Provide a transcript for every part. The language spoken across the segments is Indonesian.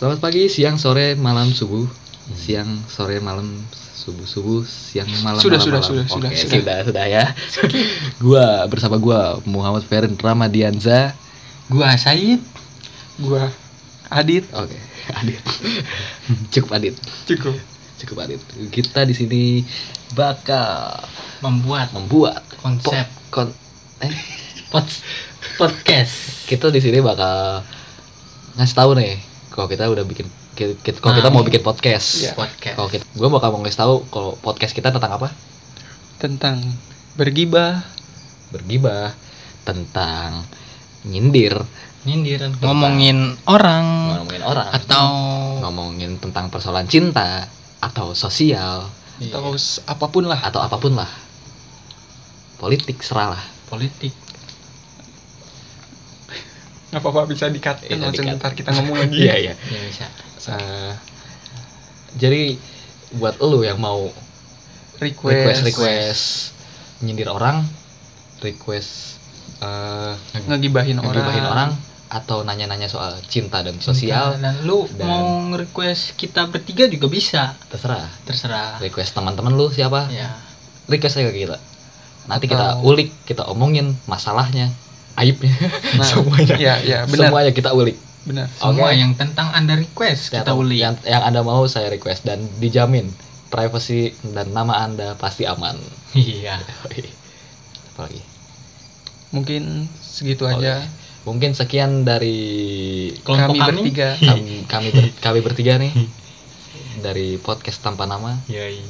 Selamat pagi, siang, sore, malam, subuh. Siang, sore, malam, subuh, subuh, siang, malam, Sudah, malam, sudah, malam. sudah, Oke, sudah, sudah, sudah. sudah, ya. gua bersama gua Muhammad Ferin Ramadianza. Gua Said Gua Adit Oke, Adit. Cukup Adit. cukup. Cukup Adit. Kita di sini bakal membuat membuat konsep po- kon eh pod- podcast. kita di sini bakal ngasih tahu nih kalau kita udah bikin ki- ki- kalau kita Nah. mau bikin podcast. Iya. Podcast. Kalau kita, gue bakal mau ngasih tahu kalau podcast kita tentang apa? Tentang bergibah, Bergibah tentang nyindir, Nyindir ngomongin orang ngomongin orang, atau ngomongin tentang persoalan cinta atau sosial atau apa pun lah. atau apa pun lah. Politik serah lah. politik. Nggak apa-apa bisa dikat kan di-cut. ntar kita ngomong lagi. Iya iya. Ya bisa. Eh, jadi buat lu yang mau Request. request request nyindir orang, request eh Ngegibahin orang. ngegibahin orang atau nanya-nanya soal cinta dan sosial Dan lu dan- mau nge-request kita bertiga juga bisa. terserah Terserah. request teman-teman lu siapa Ya. request aja ke kita nanti kita Atau- ulik kita omongin masalahnya aibnya Nah, semuanya Iya, iya, benar. semuanya kita ulik Benar. Semua Oke. yang tentang Anda request kita yang, ulik. yang, yang anda mau saya request dan dijamin privacy dan nama anda pasti aman Iya. apa lagi Mungkin segitu Oke. aja. mungkin sekian dari Kelompok kami kami. bertiga. kami kami, ber- kami bertiga nih dari podcast tanpa nama Yoi.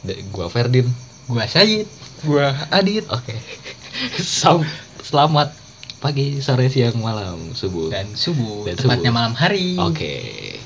Da- gua Ferdin Gua Said. Gua Adit. Oke. Sam- Selamat pagi, sore, siang, malam, subuh. dan subuh Dan tepatnya subuh. malam hari Oke.